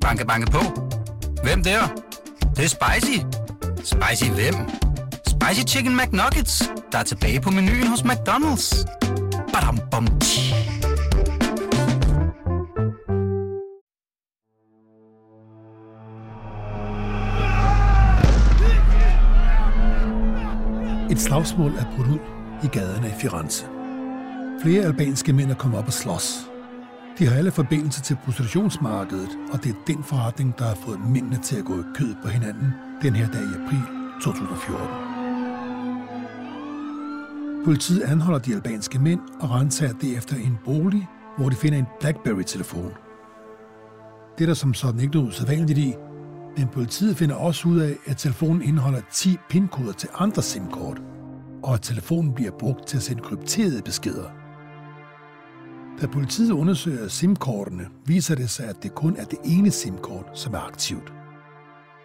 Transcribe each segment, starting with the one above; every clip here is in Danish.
Banke, banke på. Hvem der? Det, det er spicy. Spicy hvem? Spicy Chicken McNuggets, der er tilbage på menuen hos McDonald's. Badum, bom, tji. Et slagsmål er brudt ud i gaderne i Firenze. Flere albanske mænd er kommet op og slås. De har alle forbindelse til prostitutionsmarkedet, og det er den forretning, der har fået mændene til at gå i kød på hinanden den her dag i april 2014. Politiet anholder de albanske mænd og renser derefter en bolig, hvor de finder en BlackBerry-telefon. Det er der som sådan ikke noget usædvanligt i, men politiet finder også ud af, at telefonen indeholder 10 pinkoder til andre SIM-kort, og at telefonen bliver brugt til at sende krypterede beskeder. Da politiet undersøger SIM-kortene, viser det sig, at det kun er det ene SIM-kort, som er aktivt.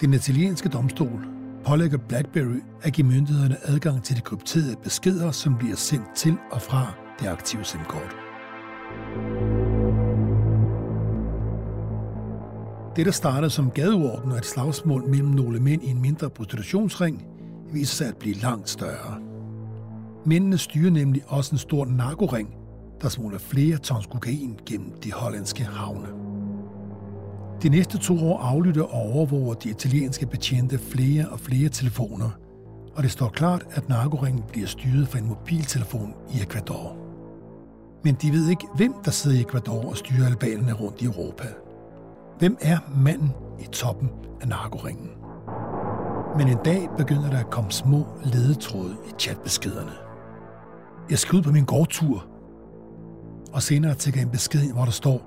Den italienske domstol pålægger BlackBerry at give myndighederne adgang til de krypterede beskeder, som bliver sendt til og fra det aktive SIM-kort. Det, der startede som gadeorden og et slagsmål mellem nogle mænd i en mindre prostitutionsring, viser sig at blive langt større. Mændene styrer nemlig også en stor narkoring, der smugler flere tons kokain gennem de hollandske havne. De næste to år aflytter og overvåger de italienske betjente flere og flere telefoner, og det står klart, at narkoringen bliver styret fra en mobiltelefon i Ecuador. Men de ved ikke, hvem der sidder i Ecuador og styrer albanerne rundt i Europa. Hvem er manden i toppen af narkoringen? Men en dag begynder der at komme små ledetråde i chatbeskederne. Jeg skal ud på min gårdtur, og senere tækker en besked ind, hvor der står,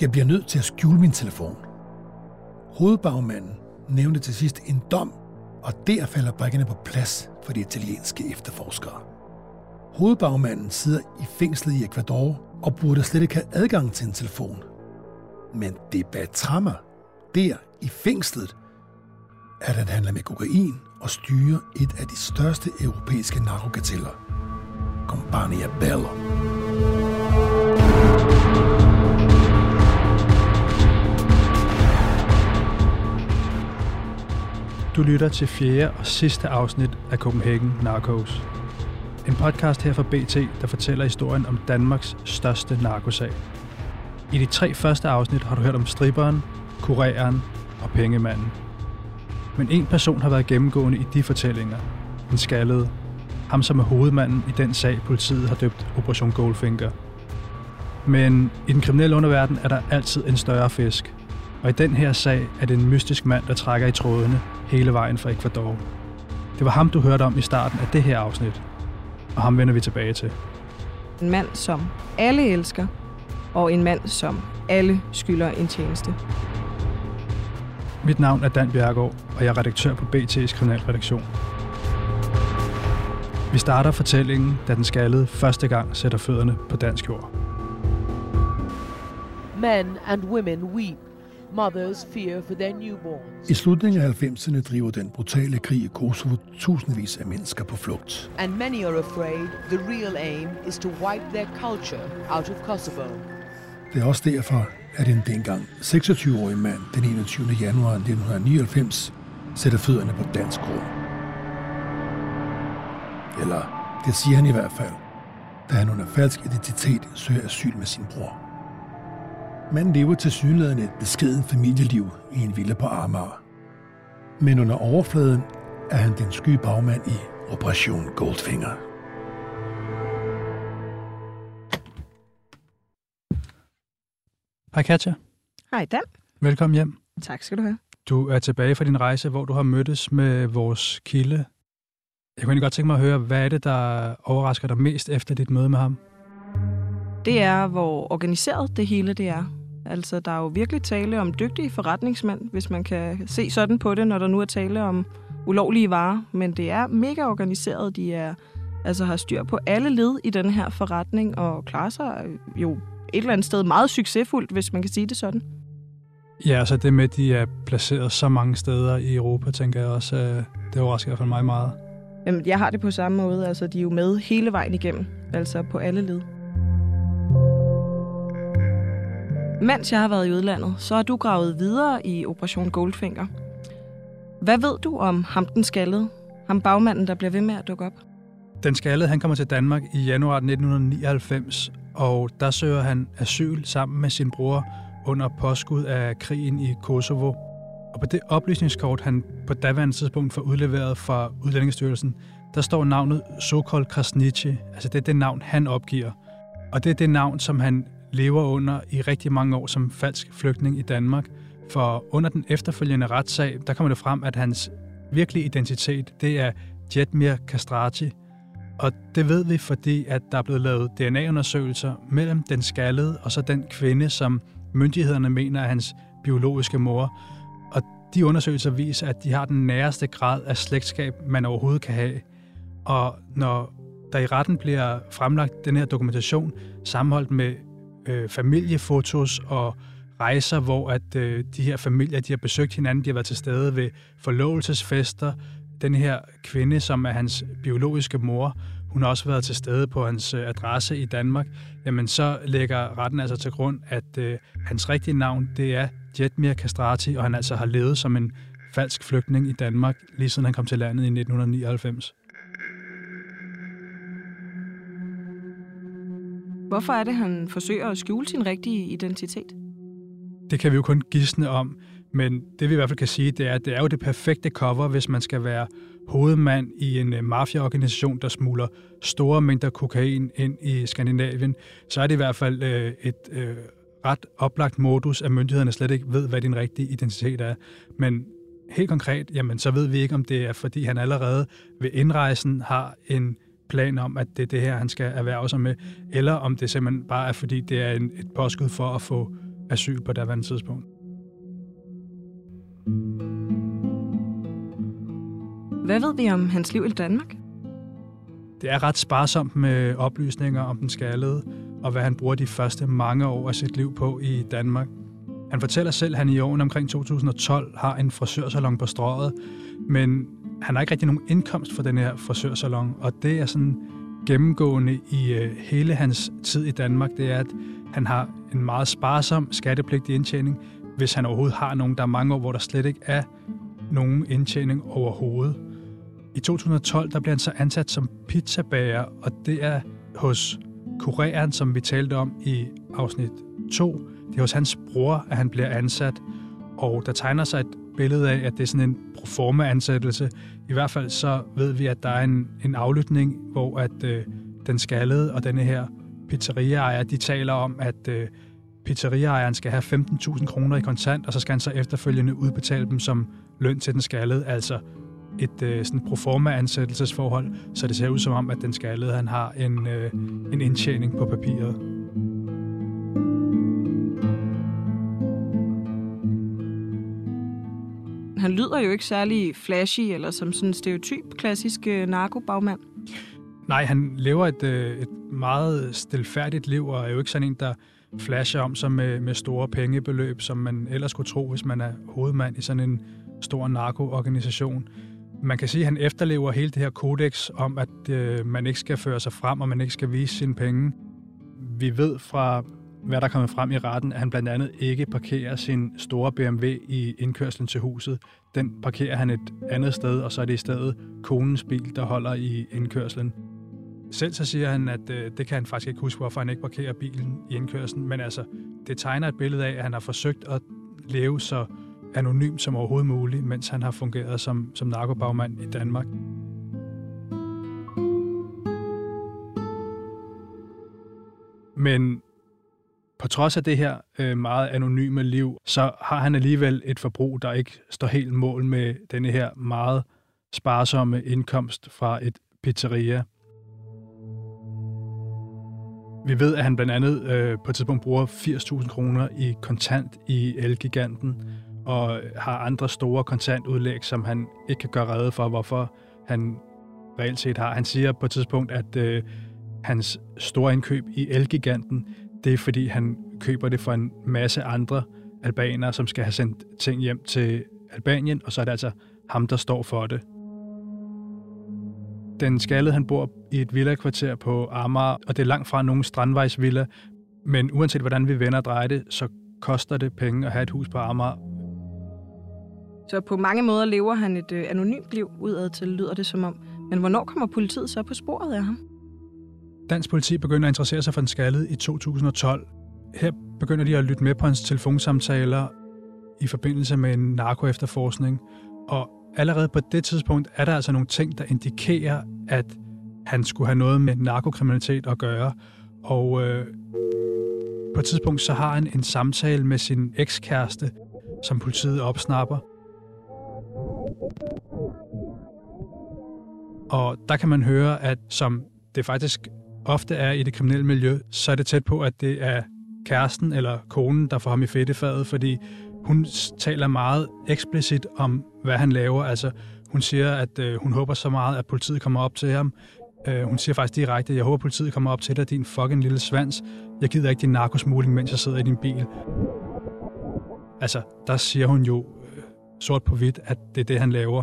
jeg bliver nødt til at skjule min telefon. Hovedbagmanden nævnte til sidst en dom, og der falder brækkerne på plads for de italienske efterforskere. Hovedbagmanden sidder i fængslet i Ecuador og burde slet ikke have adgang til en telefon. Men det Batrama, der i fængslet, at han handler med kokain og styrer et af de største europæiske narkokarteller. Compagnia Bello. Du lytter til fjerde og sidste afsnit af Copenhagen Narcos. En podcast her fra BT, der fortæller historien om Danmarks største narkosag. I de tre første afsnit har du hørt om striberen, kureren og pengemanden. Men en person har været gennemgående i de fortællinger. Den skaldede. Ham som er hovedmanden i den sag, politiet har døbt Operation Goldfinger. Men i den kriminelle underverden er der altid en større fisk. Og i den her sag er det en mystisk mand, der trækker i trådene hele vejen fra Ecuador. Det var ham, du hørte om i starten af det her afsnit. Og ham vender vi tilbage til. En mand, som alle elsker, og en mand, som alle skylder en tjeneste. Mit navn er Dan Bjergård, og jeg er redaktør på BT's kriminalredaktion. Vi starter fortællingen, da den skaldede første gang sætter fødderne på dansk jord. Men and women weep. Mothers fear for their newborns. I slutningen af 90'erne driver den brutale krig i Kosovo tusindvis af mennesker på flugt. And many are afraid the real aim is to wipe their culture out of Kosovo. Det er også derfor, at en dengang 26-årig mand den 21. januar 1999 sætter fødderne på dansk grund. Eller det siger han i hvert fald, da han under falsk identitet søger asyl med sin bror. Manden lever til synligheden et beskeden familieliv i en villa på Amager. Men under overfladen er han den sky bagmand i Operation Goldfinger. Hej Katja. Hej Dan. Velkommen hjem. Tak skal du have. Du er tilbage fra din rejse, hvor du har mødtes med vores kilde. Jeg kunne egentlig godt tænke mig at høre, hvad er det, der overrasker dig mest efter dit møde med ham? Det er, hvor organiseret det hele det er. Altså, der er jo virkelig tale om dygtige forretningsmænd, hvis man kan se sådan på det, når der nu er tale om ulovlige varer. Men det er mega organiseret. De er, altså, har styr på alle led i den her forretning og klarer sig jo et eller andet sted meget succesfuldt, hvis man kan sige det sådan. Ja, altså det med, at de er placeret så mange steder i Europa, tænker jeg også, øh, det overrasker i hvert fald mig meget. Jamen, jeg har det på samme måde. Altså, de er jo med hele vejen igennem. Altså på alle led. Mens jeg har været i udlandet, så har du gravet videre i Operation Goldfinger. Hvad ved du om ham den skaldede? Ham bagmanden, der bliver ved med at dukke op? Den skaldede, han kommer til Danmark i januar 1999, og der søger han asyl sammen med sin bror under påskud af krigen i Kosovo. Og på det oplysningskort, han på daværende tidspunkt får udleveret fra Udlændingsstyrelsen, der står navnet Sokol Krasnici. Altså det er det navn, han opgiver. Og det er det navn, som han lever under i rigtig mange år som falsk flygtning i Danmark. For under den efterfølgende retssag, der kommer det frem, at hans virkelige identitet, det er Jetmir Kastrati. Og det ved vi, fordi at der er blevet lavet DNA-undersøgelser mellem den skaldede og så den kvinde, som myndighederne mener er hans biologiske mor. Og de undersøgelser viser, at de har den næreste grad af slægtskab, man overhovedet kan have. Og når der i retten bliver fremlagt den her dokumentation, sammenholdt med øh, familiefotos og rejser, hvor at øh, de her familier, de har besøgt hinanden, de har været til stede ved forlovelsesfester. Den her kvinde, som er hans biologiske mor, hun har også været til stede på hans øh, adresse i Danmark. Jamen så lægger retten altså til grund, at øh, hans rigtige navn, det er Jetmir Kastrati, og han altså har levet som en falsk flygtning i Danmark, lige siden han kom til landet i 1999. Hvorfor er det, han forsøger at skjule sin rigtige identitet? Det kan vi jo kun gisne om, men det vi i hvert fald kan sige, det er, at det er jo det perfekte cover, hvis man skal være hovedmand i en øh, mafiaorganisation, der smuler store mængder kokain ind i Skandinavien. Så er det i hvert fald øh, et øh, ret oplagt modus, at myndighederne slet ikke ved, hvad din rigtige identitet er. Men helt konkret, jamen, så ved vi ikke, om det er, fordi han allerede ved indrejsen har en plan om, at det er det her, han skal erhverve sig med, eller om det simpelthen bare er, fordi det er en, et påskud for at få asyl på daværende tidspunkt. Hvad ved vi om hans liv i Danmark? Det er ret sparsomt med oplysninger om den skaldede, og hvad han bruger de første mange år af sit liv på i Danmark. Han fortæller selv, at han i årene omkring 2012 har en frisørsalon på strøget, men han har ikke rigtig nogen indkomst for den her frisørsalon, og det er sådan gennemgående i øh, hele hans tid i Danmark, det er, at han har en meget sparsom skattepligtig indtjening, hvis han overhovedet har nogen. Der er mange år, hvor der slet ikke er nogen indtjening overhovedet. I 2012 der blev han så ansat som pizzabager, og det er hos kureren, som vi talte om i afsnit 2. Det er hos hans bror, at han bliver ansat, og der tegner sig et billede af, at det er sådan en proforma-ansættelse. I hvert fald så ved vi, at der er en, en aflytning, hvor at øh, den skaldede og denne her pizzeriaejer, de taler om, at øh, pizzeriaejeren skal have 15.000 kroner i kontant, og så skal han så efterfølgende udbetale dem som løn til den skaldede, altså et øh, sådan proforma-ansættelsesforhold, så det ser ud som om, at den skaldede han har en, øh, en indtjening på papiret. Lyder jo ikke særlig flashy eller som sådan en stereotyp klassisk øh, narkobagmand. Nej, han lever et, øh, et meget stilfærdigt liv, og er jo ikke sådan en, der flasher om sig med, med store pengebeløb, som man ellers skulle tro, hvis man er hovedmand i sådan en stor narkoorganisation. Man kan sige, at han efterlever hele det her kodex om, at øh, man ikke skal føre sig frem, og man ikke skal vise sine penge. Vi ved fra, hvad der er kommet frem i retten, at han blandt andet ikke parkerer sin store BMW i indkørslen til huset. Den parkerer han et andet sted, og så er det i stedet konens bil, der holder i indkørslen. Selv så siger han, at øh, det kan han faktisk ikke huske, hvorfor han ikke parkerer bilen i indkørslen, men altså, det tegner et billede af, at han har forsøgt at leve så anonym som overhovedet muligt, mens han har fungeret som, som narkobagmand i Danmark. Men på trods af det her øh, meget anonyme liv, så har han alligevel et forbrug, der ikke står helt mål med denne her meget sparsomme indkomst fra et pizzeria. Vi ved, at han blandt andet øh, på et tidspunkt bruger 80.000 kroner i kontant i Elgiganten, og har andre store kontantudlæg, som han ikke kan gøre rede for, hvorfor han reelt set har. Han siger på et tidspunkt, at øh, hans store indkøb i Elgiganten, det er fordi, han køber det for en masse andre albanere, som skal have sendt ting hjem til Albanien, og så er det altså ham, der står for det. Den skaldede, han bor i et villakvarter på Amager, og det er langt fra nogen strandvejsvilla, men uanset hvordan vi vender og drejer det, så koster det penge at have et hus på Amager. Så på mange måder lever han et øh, anonymt liv udad til, lyder det som om. Men hvornår kommer politiet så på sporet af ham? Dansk politi begynder at interessere sig for den skaldede i 2012. Her begynder de at lytte med på hans telefonsamtaler i forbindelse med en narkoefterforskning. Og allerede på det tidspunkt er der altså nogle ting, der indikerer, at han skulle have noget med narkokriminalitet at gøre. Og øh, på et tidspunkt så har han en samtale med sin ekskæreste, som politiet opsnapper. Og der kan man høre, at som det faktisk ofte er i det kriminelle miljø, så er det tæt på, at det er kæresten eller konen, der får ham i fedtefadet, fordi hun taler meget eksplicit om, hvad han laver. Altså, hun siger, at øh, hun håber så meget, at politiet kommer op til ham. Øh, hun siger faktisk direkte, jeg håber, at politiet kommer op til dig, din fucking lille svans. Jeg gider ikke din narkosmugling, mens jeg sidder i din bil. Altså, der siger hun jo øh, sort på hvidt, at det er det, han laver.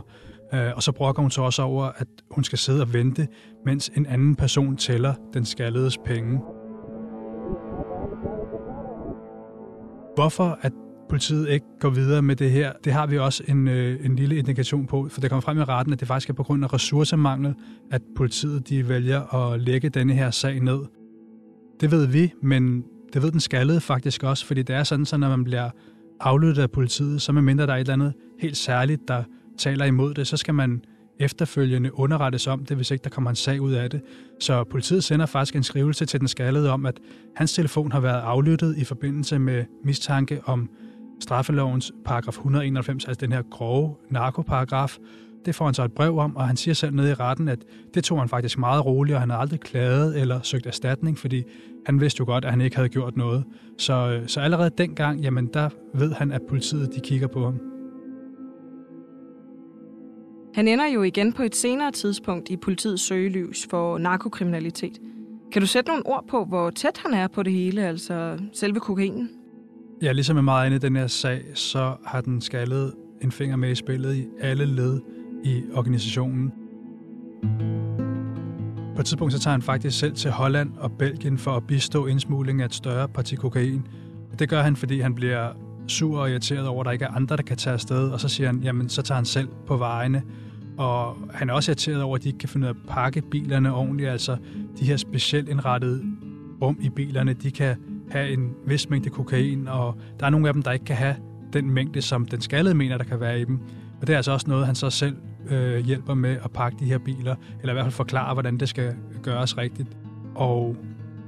Øh, og så brokker hun så også over, at hun skal sidde og vente, mens en anden person tæller den skalledes penge. Hvorfor at politiet ikke går videre med det her, det har vi også en, øh, en lille indikation på, for det kommer frem i retten, at det faktisk er på grund af ressourcemangel, at politiet de vælger at lægge denne her sag ned. Det ved vi, men det ved den skaldede faktisk også, fordi det er sådan, så når man bliver aflyttet af politiet, så medmindre der er et eller andet helt særligt, der taler imod det, så skal man efterfølgende underrettes om det, hvis ikke der kommer en sag ud af det. Så politiet sender faktisk en skrivelse til den skaldede om, at hans telefon har været aflyttet i forbindelse med mistanke om straffelovens paragraf 191, altså den her grove narkoparagraf. Det får han så et brev om, og han siger selv nede i retten, at det tog han faktisk meget roligt, og han har aldrig klaget eller søgt erstatning, fordi han vidste jo godt, at han ikke havde gjort noget. Så, øh, så allerede dengang, jamen der ved han, at politiet de kigger på ham. Han ender jo igen på et senere tidspunkt i politiets søgelys for narkokriminalitet. Kan du sætte nogle ord på, hvor tæt han er på det hele, altså selve kokainen? Ja, ligesom med meget andet i den her sag, så har den skaldet en finger med i spillet i alle led i organisationen. På et tidspunkt så tager han faktisk selv til Holland og Belgien for at bistå indsmugling af et større parti kokain. Det gør han, fordi han bliver sur og irriteret over, at der ikke er andre, der kan tage afsted, og så siger han, jamen så tager han selv på vejene. Og han er også irriteret over, at de ikke kan finde ud af at pakke bilerne ordentligt, altså de her specielt indrettede rum i bilerne, de kan have en vis mængde kokain, og der er nogle af dem, der ikke kan have den mængde, som den skaldede mener, der kan være i dem. Og det er altså også noget, han så selv øh, hjælper med at pakke de her biler, eller i hvert fald forklare, hvordan det skal gøres rigtigt. Og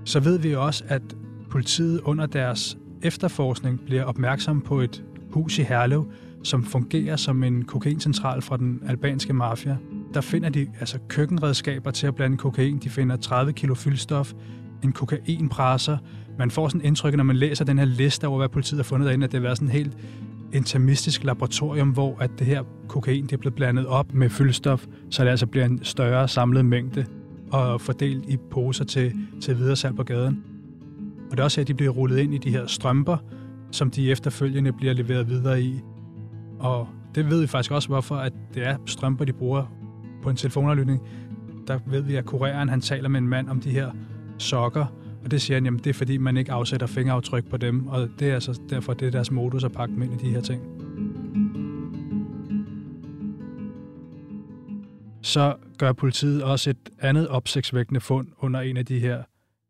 så ved vi også, at politiet under deres efterforskning bliver opmærksom på et hus i Herlev, som fungerer som en kokaincentral fra den albanske mafia. Der finder de altså køkkenredskaber til at blande kokain. De finder 30 kilo fyldstof, en kokainpresser. Man får sådan indtryk, når man læser den her liste over, hvad politiet har fundet derinde, at det har været sådan helt intermistisk laboratorium, hvor at det her kokain det er blevet blandet op med fyldstof, så det altså bliver en større samlet mængde og fordelt i poser til, til videre salg på gaden. Og det er også her, at de bliver rullet ind i de her strømper, som de efterfølgende bliver leveret videre i. Og det ved vi faktisk også, hvorfor at det er strømper, de bruger på en telefonaflytning. Der ved vi, at kureren han taler med en mand om de her sokker, og det siger han, jamen det er fordi, man ikke afsætter fingeraftryk på dem, og det er altså derfor, det er deres modus at pakke dem ind i de her ting. Så gør politiet også et andet opsigtsvækkende fund under en af de her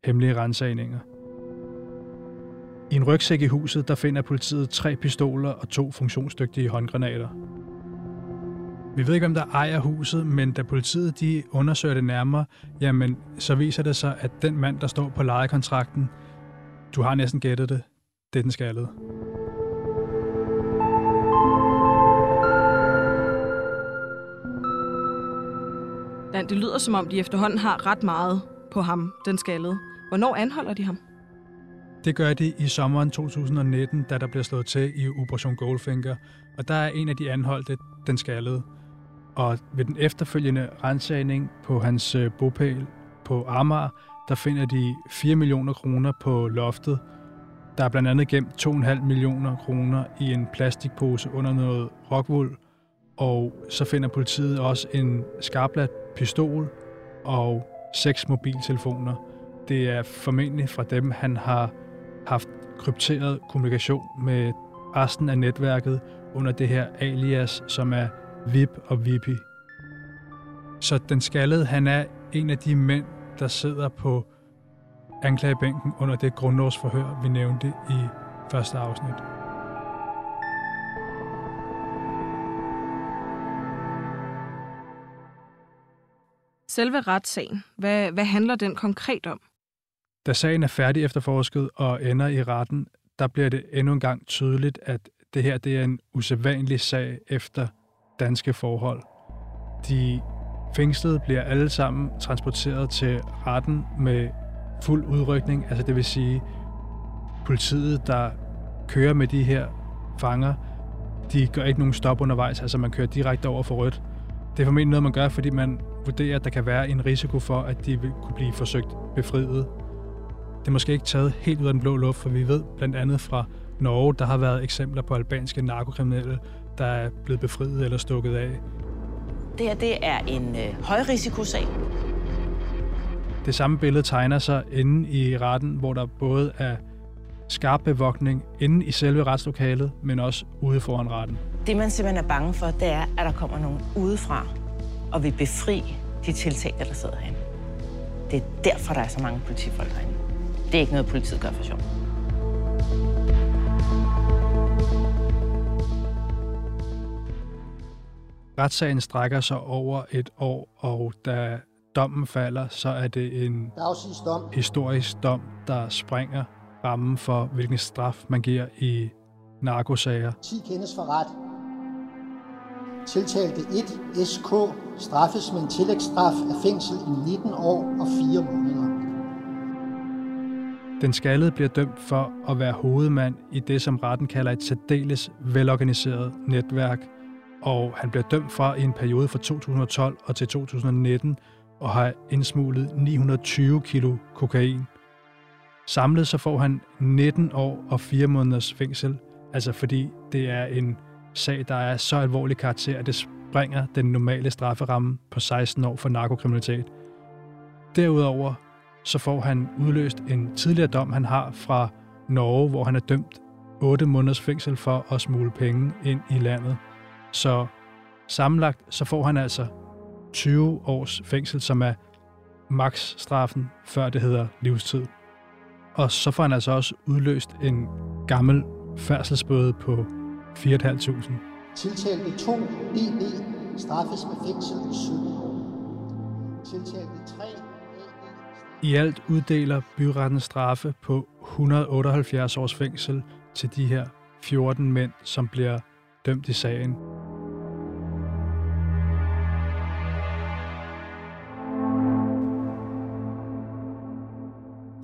hemmelige rensagninger. I en rygsæk i huset, der finder politiet tre pistoler og to funktionsdygtige håndgranater. Vi ved ikke, hvem der ejer huset, men da politiet de undersøger det nærmere, jamen, så viser det sig, at den mand, der står på lejekontrakten, du har næsten gættet det, det er den skaldede. Dan, det lyder som om, de efterhånden har ret meget på ham, den skaldede. Hvornår anholder de ham? Det gør de i sommeren 2019, da der bliver slået til i Operation Goldfinger, og der er en af de anholdte, den skaldede. Og ved den efterfølgende rensagning på hans øh, bopæl på Amager, der finder de 4 millioner kroner på loftet. Der er blandt andet gemt 2,5 millioner kroner i en plastikpose under noget rockwool. Og så finder politiet også en skarplat pistol og seks mobiltelefoner. Det er formentlig fra dem, han har haft krypteret kommunikation med resten af netværket under det her alias, som er VIP og VIPI. Så den skaldede, han er en af de mænd, der sidder på anklagebænken under det grundlovsforhør, vi nævnte i første afsnit. Selve retssagen, hvad, hvad handler den konkret om? Da sagen er færdig efterforsket og ender i retten, der bliver det endnu en gang tydeligt, at det her det er en usædvanlig sag efter danske forhold. De fængslede bliver alle sammen transporteret til retten med fuld udrykning, altså det vil sige politiet, der kører med de her fanger, de gør ikke nogen stop undervejs, altså man kører direkte over for rødt. Det er formentlig noget, man gør, fordi man vurderer, at der kan være en risiko for, at de vil kunne blive forsøgt befriet. Det er måske ikke taget helt ud af den blå luft, for vi ved blandt andet fra Norge, der har været eksempler på albanske narkokriminelle, der er blevet befriet eller stukket af. Det her det er en øh, højrisikosag. Det samme billede tegner sig inde i retten, hvor der både er skarp bevogtning inde i selve retslokalet, men også ude foran retten. Det, man simpelthen er bange for, det er, at der kommer nogen udefra og vil befri de tiltalte, der sidder herinde. Det er derfor, der er så mange politifolk herinde. Det er ikke noget, politiet gør for sjov. Retssagen strækker sig over et år, og da dommen falder, så er det en dom. historisk dom, der springer rammen for, hvilken straf man giver i narkosager. 10 kendes for ret. Tiltalte 1 SK straffes med en tillægsstraf af fængsel i 19 år og 4 måneder. Den skaldede bliver dømt for at være hovedmand i det, som retten kalder et særdeles velorganiseret netværk, og han bliver dømt fra i en periode fra 2012 og til 2019 og har indsmuglet 920 kilo kokain. Samlet så får han 19 år og 4 måneders fængsel, altså fordi det er en sag, der er så alvorlig karakter, at det springer den normale strafferamme på 16 år for narkokriminalitet. Derudover så får han udløst en tidligere dom, han har fra Norge, hvor han er dømt 8 måneders fængsel for at smule penge ind i landet. Så sammenlagt så får han altså 20 års fængsel, som er maksstraffen, før det hedder livstid. Og så får han altså også udløst en gammel færdselsbøde på 4.500. Tiltalte 2 DB straffes med fængsel i 7 år. Tiltalte 3 i alt uddeler byretten straffe på 178 års fængsel til de her 14 mænd, som bliver dømt i sagen.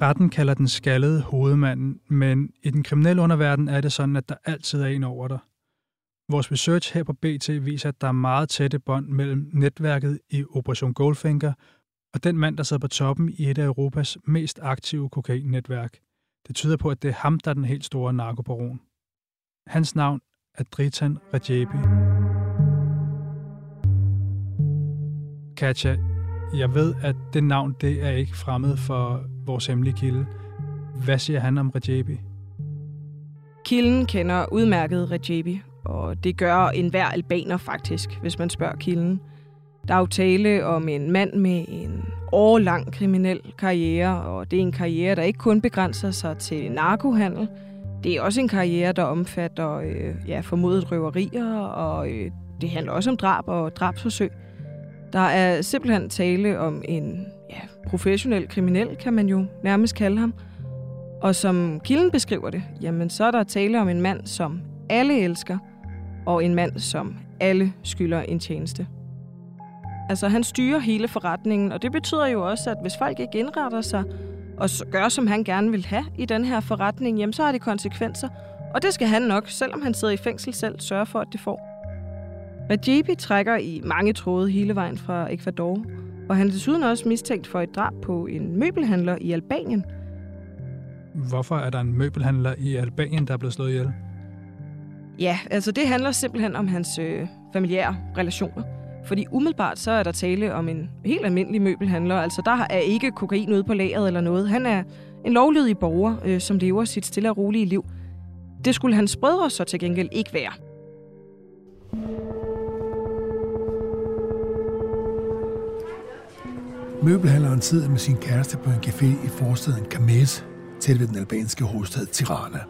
Retten kalder den skaldede hovedmanden, men i den kriminelle underverden er det sådan, at der altid er en over dig. Vores research her på BT viser, at der er meget tætte bånd mellem netværket i Operation Goldfinger og den mand, der sidder på toppen i et af Europas mest aktive kokainnetværk. Det tyder på, at det er ham, der er den helt store narkobaron. Hans navn er Dritan Rajabi. Katja, jeg ved, at det navn det er ikke fremmed for vores hemmelige kilde. Hvad siger han om Rajabi? Kilden kender udmærket Rajabi, og det gør enhver albaner faktisk, hvis man spørger kilden. Der er jo tale om en mand med en årlang kriminel karriere, og det er en karriere, der ikke kun begrænser sig til narkohandel. Det er også en karriere, der omfatter øh, ja, formodet røverier, og øh, det handler også om drab og drabsforsøg. Der er simpelthen tale om en ja, professionel kriminel, kan man jo nærmest kalde ham. Og som kilden beskriver det, jamen så er der tale om en mand, som alle elsker, og en mand, som alle skylder en tjeneste. Altså, han styrer hele forretningen, og det betyder jo også, at hvis folk ikke indretter sig og gør, som han gerne vil have i den her forretning, jamen så har det konsekvenser. Og det skal han nok, selvom han sidder i fængsel selv, sørge for, at det får. Rajibi trækker i mange tråde hele vejen fra Ecuador, og han er desuden også mistænkt for et drab på en møbelhandler i Albanien. Hvorfor er der en møbelhandler i Albanien, der er blevet slået ihjel? Ja, altså det handler simpelthen om hans øh, familiære relationer. Fordi umiddelbart så er der tale om en helt almindelig møbelhandler. Altså der er ikke kokain ude på lageret eller noget. Han er En lovlydig borger, øh, som lever sit stille og rolige liv. Det skulle hans brødre så til gengæld ikke være. Møbelhandleren sidder med sin kæreste på en café i forstaden Kames, tæt ved den albanske hovedstad Tirana.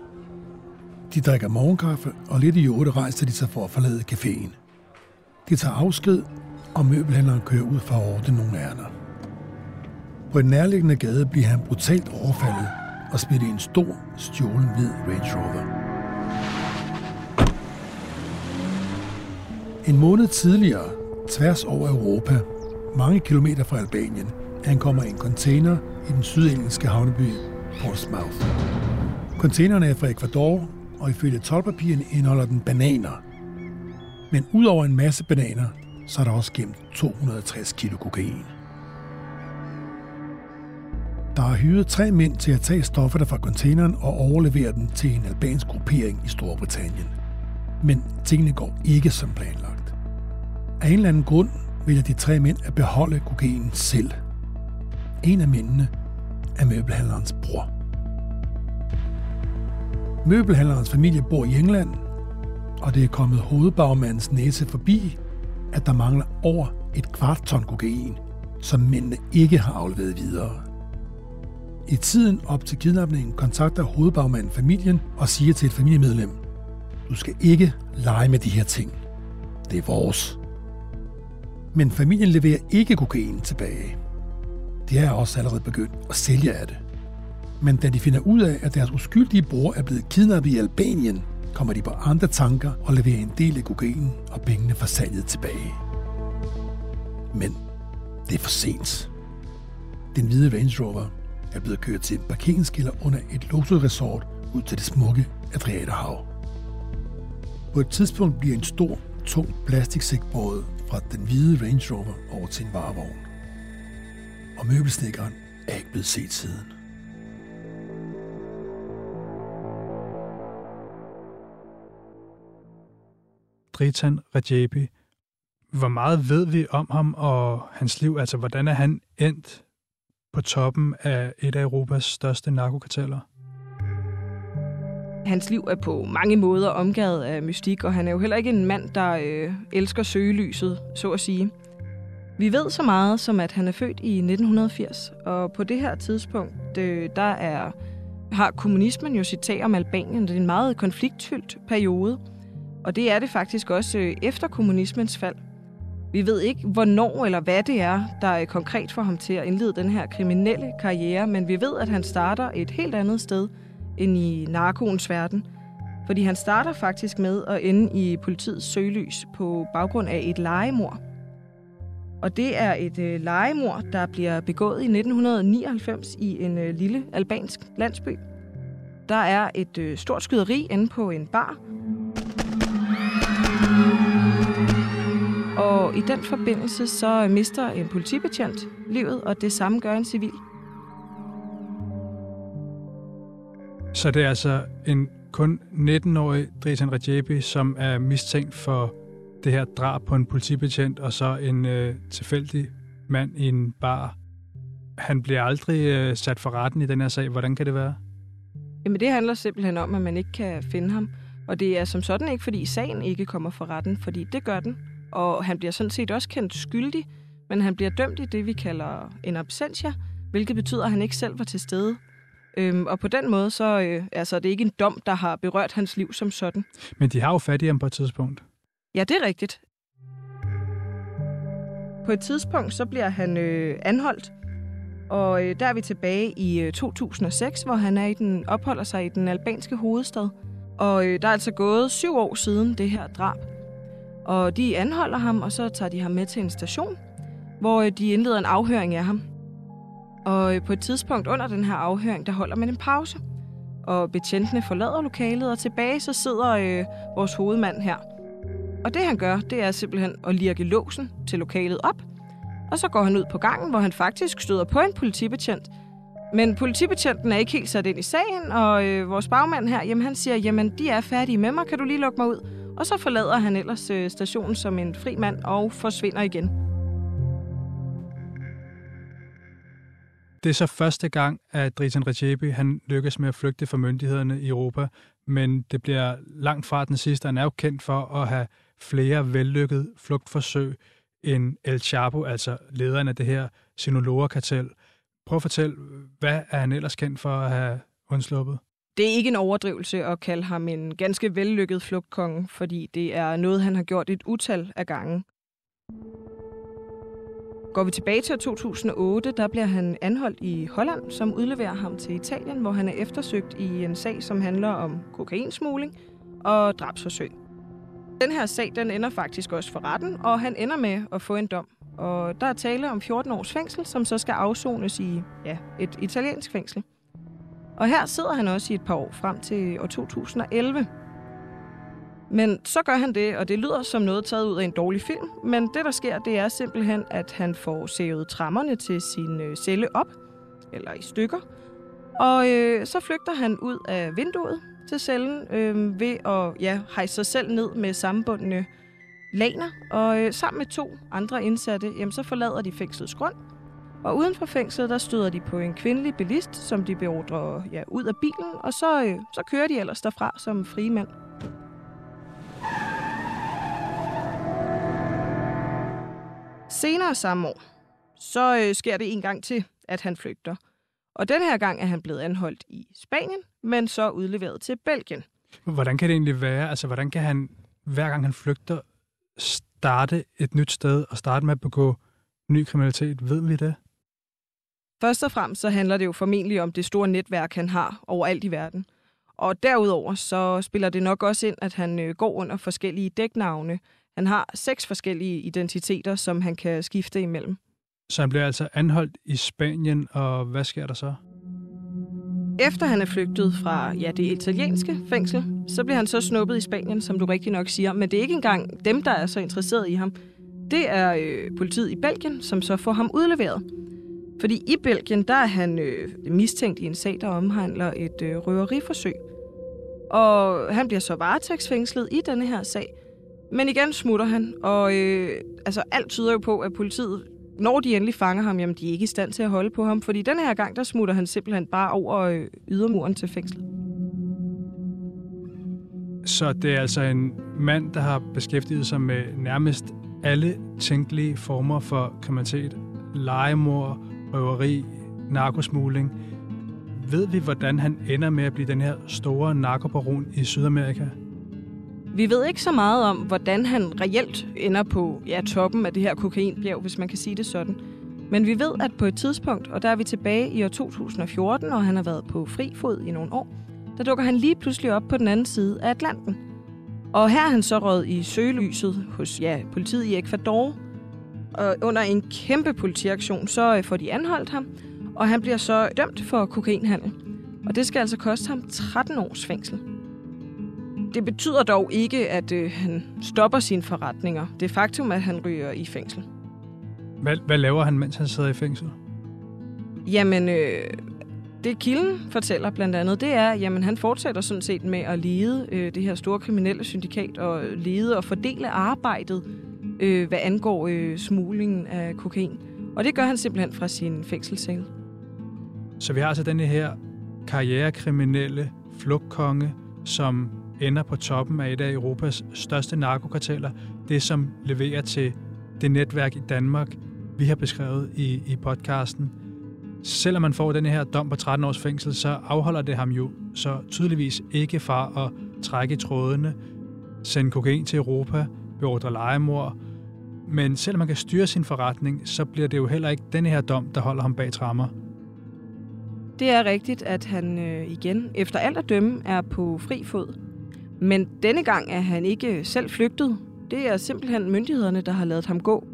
De drikker morgenkaffe, og lidt i otte rejser de sig for at forlade caféen. De tager afsked, og møbelhandleren kører ud for at ordne nogle ærner. På en nærliggende gade bliver han brutalt overfaldet og smidt i en stor, stjålen hvid Range Rover. En måned tidligere, tværs over Europa, mange kilometer fra Albanien, ankommer en container i den sydengelske havneby Portsmouth. Containerne er fra Ecuador, og ifølge tolvpapirerne indeholder den bananer. Men udover en masse bananer, så er der også gemt 260 kilo kokain. Der er hyret tre mænd til at tage stofferne fra containeren og overlevere dem til en albansk gruppering i Storbritannien. Men tingene går ikke som planlagt. Af en eller anden grund vælger de tre mænd at beholde kokainen selv. En af mændene er møbelhandlerens bror. Møbelhandlerens familie bor i England, og det er kommet hovedbagmandens næse forbi, at der mangler over et kvart ton kokain, som mændene ikke har afleveret videre. I tiden op til kidnapningen kontakter hovedbagmanden familien og siger til et familiemedlem, du skal ikke lege med de her ting. Det er vores. Men familien leverer ikke kokain tilbage. De er også allerede begyndt at sælge af det. Men da de finder ud af, at deres uskyldige bror er blevet kidnappet i Albanien, kommer de på andre tanker og leverer en del af kokainen og pengene fra salget tilbage. Men det er for sent. Den hvide Range Rover er blevet kørt til en parkeringskælder under et luksusresort ud til det smukke Adriaterhav. På et tidspunkt bliver en stor, tung plastiksæk båret fra den hvide Range Rover over til en varevogn. Og møbelsnikkeren er ikke blevet set siden. Dritan Rajabi. Hvor meget ved vi om ham og hans liv? Altså, hvordan er han endt på toppen af et af Europas største narkokarteller? Hans liv er på mange måder omgivet af mystik, og han er jo heller ikke en mand, der øh, elsker søgelyset, så at sige. Vi ved så meget som, at han er født i 1980, og på det her tidspunkt, øh, der er, har kommunismen jo sit tag om Albanien. Det er en meget konfliktfyldt periode, og det er det faktisk også øh, efter kommunismens fald. Vi ved ikke, hvornår eller hvad det er, der er konkret for ham til at indlede den her kriminelle karriere, men vi ved, at han starter et helt andet sted end i narkoens verden. Fordi han starter faktisk med at ende i politiets søgelys på baggrund af et legemord. Og det er et øh, legemord, der bliver begået i 1999 i en øh, lille albansk landsby. Der er et øh, stort skyderi inde på en bar. Og i den forbindelse så mister en politibetjent livet, og det samme gør en civil. Så det er altså en kun 19-årig Dritan Rajebi, som er mistænkt for det her drab på en politibetjent, og så en øh, tilfældig mand i en bar. Han bliver aldrig øh, sat for retten i den her sag. Hvordan kan det være? Jamen det handler simpelthen om, at man ikke kan finde ham. Og det er som sådan ikke, fordi sagen ikke kommer for retten, fordi det gør den. Og han bliver sådan set også kendt skyldig, men han bliver dømt i det, vi kalder en absentia, hvilket betyder, at han ikke selv var til stede. Øhm, og på den måde, så øh, altså, det er ikke en dom, der har berørt hans liv som sådan. Men de har jo fat i ham på et tidspunkt. Ja, det er rigtigt. På et tidspunkt, så bliver han øh, anholdt, og øh, der er vi tilbage i øh, 2006, hvor han er i den, opholder sig i den albanske hovedstad. Og øh, der er altså gået syv år siden det her drab. Og de anholder ham, og så tager de ham med til en station, hvor øh, de indleder en afhøring af ham. Og øh, på et tidspunkt under den her afhøring, der holder man en pause. Og betjentene forlader lokalet, og tilbage så sidder øh, vores hovedmand her. Og det han gør, det er simpelthen at lirke låsen til lokalet op. Og så går han ud på gangen, hvor han faktisk støder på en politibetjent. Men politibetjenten er ikke helt sat ind i sagen, og øh, vores bagmand her, jamen han siger, jamen de er færdige med mig, kan du lige lukke mig ud? Og så forlader han ellers øh, stationen som en fri mand og forsvinder igen. Det er så første gang, at Dritan Recepi han lykkes med at flygte fra myndighederne i Europa, men det bliver langt fra den sidste. Han er jo kendt for at have flere vellykkede flugtforsøg end El Chapo, altså lederen af det her Sinaloa-kartel. Prøv at fortælle, hvad er han ellers kendt for at have undsluppet? Det er ikke en overdrivelse at kalde ham en ganske vellykket flugtkonge, fordi det er noget, han har gjort et utal af gange. Går vi tilbage til 2008, der bliver han anholdt i Holland, som udleverer ham til Italien, hvor han er eftersøgt i en sag, som handler om kokainsmugling og drabsforsøg. Den her sag, den ender faktisk også for retten, og han ender med at få en dom. Og der er tale om 14 års fængsel, som så skal afsones i ja, et italiensk fængsel. Og her sidder han også i et par år frem til år 2011. Men så gør han det, og det lyder som noget taget ud af en dårlig film, men det der sker, det er simpelthen, at han får sævet trammerne til sin øh, celle op, eller i stykker, og øh, så flygter han ud af vinduet til cellen øh, ved at ja, hejse sig selv ned med sammenbundne laner, og øh, sammen med to andre indsatte, jamen, så forlader de fængslets grund, og uden for fængslet, der støder de på en kvindelig bilist, som de beordrer ja, ud af bilen, og så, øh, så kører de ellers derfra som frie mænd. Senere samme år, så øh, sker det en gang til, at han flygter. Og den her gang er han blevet anholdt i Spanien, men så udleveret til Belgien. Hvordan kan det egentlig være? Altså, hvordan kan han, hver gang han flygter, starte et nyt sted og starte med at begå ny kriminalitet? Ved vi det? Først og fremmest så handler det jo formentlig om det store netværk, han har overalt i verden. Og derudover så spiller det nok også ind, at han øh, går under forskellige dæknavne. Han har seks forskellige identiteter, som han kan skifte imellem. Så han bliver altså anholdt i Spanien, og hvad sker der så? Efter han er flygtet fra ja, det italienske fængsel, så bliver han så snuppet i Spanien, som du rigtig nok siger. Men det er ikke engang dem, der er så interesseret i ham. Det er øh, politiet i Belgien, som så får ham udleveret. Fordi i Belgien, der er han øh, mistænkt i en sag, der omhandler et øh, røveriforsøg. Og han bliver så varetægtsfængslet i denne her sag. Men igen smutter han, og øh, altså, alt tyder jo på, at politiet, når de endelig fanger ham, jamen de er ikke i stand til at holde på ham. Fordi den her gang, der smutter han simpelthen bare over øh, ydermuren til fængslet. Så det er altså en mand, der har beskæftiget sig med nærmest alle tænkelige former for kriminalitet. Legemord, røveri, narkosmugling. Ved vi, hvordan han ender med at blive den her store narkobaron i Sydamerika? Vi ved ikke så meget om, hvordan han reelt ender på ja, toppen af det her kokainbjerg, hvis man kan sige det sådan. Men vi ved, at på et tidspunkt, og der er vi tilbage i år 2014, og han har været på fri fod i nogle år, der dukker han lige pludselig op på den anden side af Atlanten. Og her er han så røget i søgelyset hos ja, politiet i Ecuador, og under en kæmpe politiaktion, så øh, får de anholdt ham, og han bliver så dømt for kokainhandel. Og det skal altså koste ham 13 års fængsel. Det betyder dog ikke, at øh, han stopper sine forretninger. Det er faktum, at han ryger i fængsel. Hvad, hvad laver han, mens han sidder i fængsel? Jamen, øh, det kilden fortæller blandt andet, det er, jamen han fortsætter sådan set med at lede øh, det her store kriminelle syndikat og lede og fordele arbejdet øh, hvad angår øh, smuglingen af kokain. Og det gør han simpelthen fra sin fængselscelle. Så vi har altså denne her karrierekriminelle flugtkonge, som ender på toppen af et af Europas største narkokarteller. Det, som leverer til det netværk i Danmark, vi har beskrevet i, i podcasten. Selvom man får den her dom på 13 års fængsel, så afholder det ham jo så tydeligvis ikke fra at trække trådene, sende kokain til Europa, beordre legemord. Men selvom man kan styre sin forretning, så bliver det jo heller ikke den her dom, der holder ham bag trammer. Det er rigtigt, at han øh, igen, efter alt at dømme, er på fri fod. Men denne gang er han ikke selv flygtet. Det er simpelthen myndighederne, der har lavet ham gå.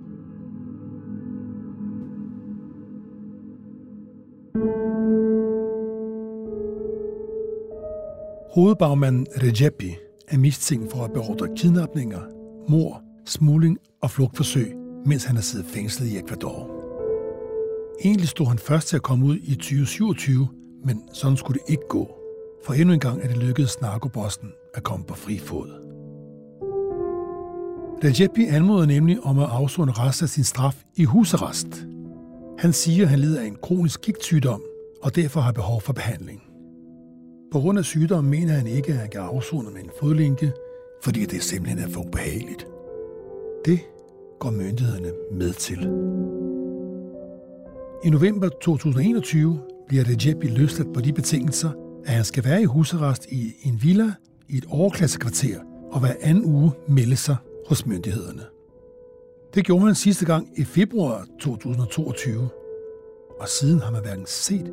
Hovedbagmanden Rejepi er mistænkt for at beordre kidnapninger, mor, smugling og flugtforsøg, mens han har siddet fængslet i Ecuador. Egentlig stod han først til at komme ud i 2027, men sådan skulle det ikke gå. For endnu en gang er det lykkedes narkobossen at komme på fri fod. Rajepi anmoder nemlig om at afsone resten af sin straf i husarrest. Han siger, at han lider af en kronisk gigtsygdom, og derfor har behov for behandling. På grund af sygdommen mener han ikke, at han kan afzone med en fodlænke, fordi det simpelthen er for ubehageligt. Det går myndighederne med til. I november 2021 bliver Rajepi løsladt på de betingelser, at han skal være i husarrest i en villa i et overklassekvarter og hver anden uge melde sig hos myndighederne. Det gjorde han sidste gang i februar 2022, og siden har man hverken set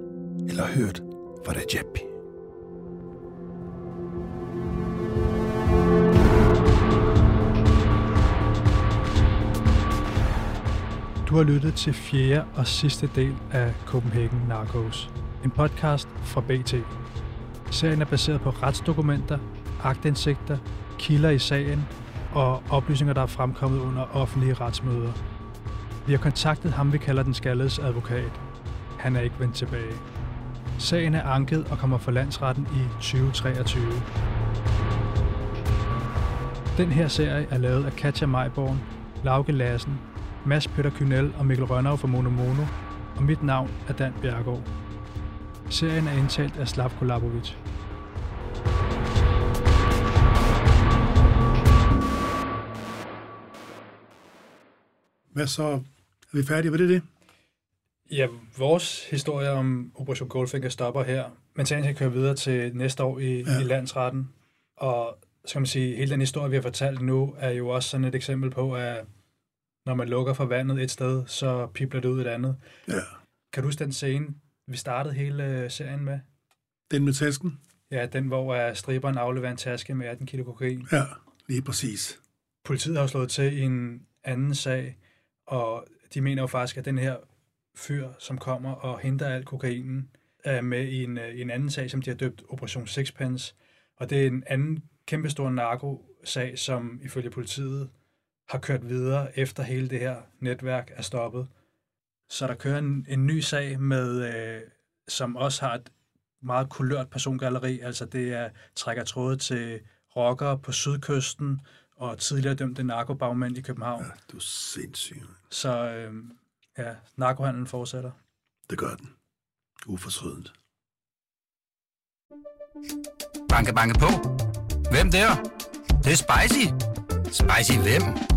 eller hørt fra Recep. Du har lyttet til fjerde og sidste del af Copenhagen Narcos, en podcast fra BT. Serien er baseret på retsdokumenter, agtindsigter, kilder i sagen og oplysninger, der er fremkommet under offentlige retsmøder. Vi har kontaktet ham, vi kalder den skaldes advokat. Han er ikke vendt tilbage. Sagen er anket og kommer for landsretten i 2023. Den her serie er lavet af Katja Majborn, Lauke Lassen, Mads Peter Kynel og Mikkel Rønnow fra Mono Mono, og mit navn er Dan Bjergård. Serien er indtalt af Slavko Labovic. Hvad så? Er vi færdige? Hvad er det? Ja, vores historie om Operation Goldfinger stopper her, men sagen skal køre videre til næste år i, ja. i landsretten. Og så kan man sige, hele den historie, vi har fortalt nu, er jo også sådan et eksempel på, at når man lukker for vandet et sted, så pipler det ud et andet. Ja. Kan du huske den scene, vi startede hele øh, serien med? Den med tasken? Ja, den, hvor striberen afleverer en taske med 18 kilo kokain. Ja, lige præcis. Politiet har slået til i en anden sag, og de mener jo faktisk, at den her fyr, som kommer og henter al kokainen, er med i en, øh, en anden sag, som de har døbt Operation Sixpence. Og det er en anden kæmpestor narko-sag, som ifølge politiet har kørt videre, efter hele det her netværk er stoppet. Så der kører en, en ny sag, med, øh, som også har et meget kulørt persongalleri. Altså det er, trækker tråde til rockere på sydkysten og tidligere dømte narkobagmænd i København. Ja, du er sindssyg. Så øh, ja, narkohandlen fortsætter. Det gør den. Uforsødent. Banke, banke på. Hvem der? Det, det er spicy. Spicy hvem?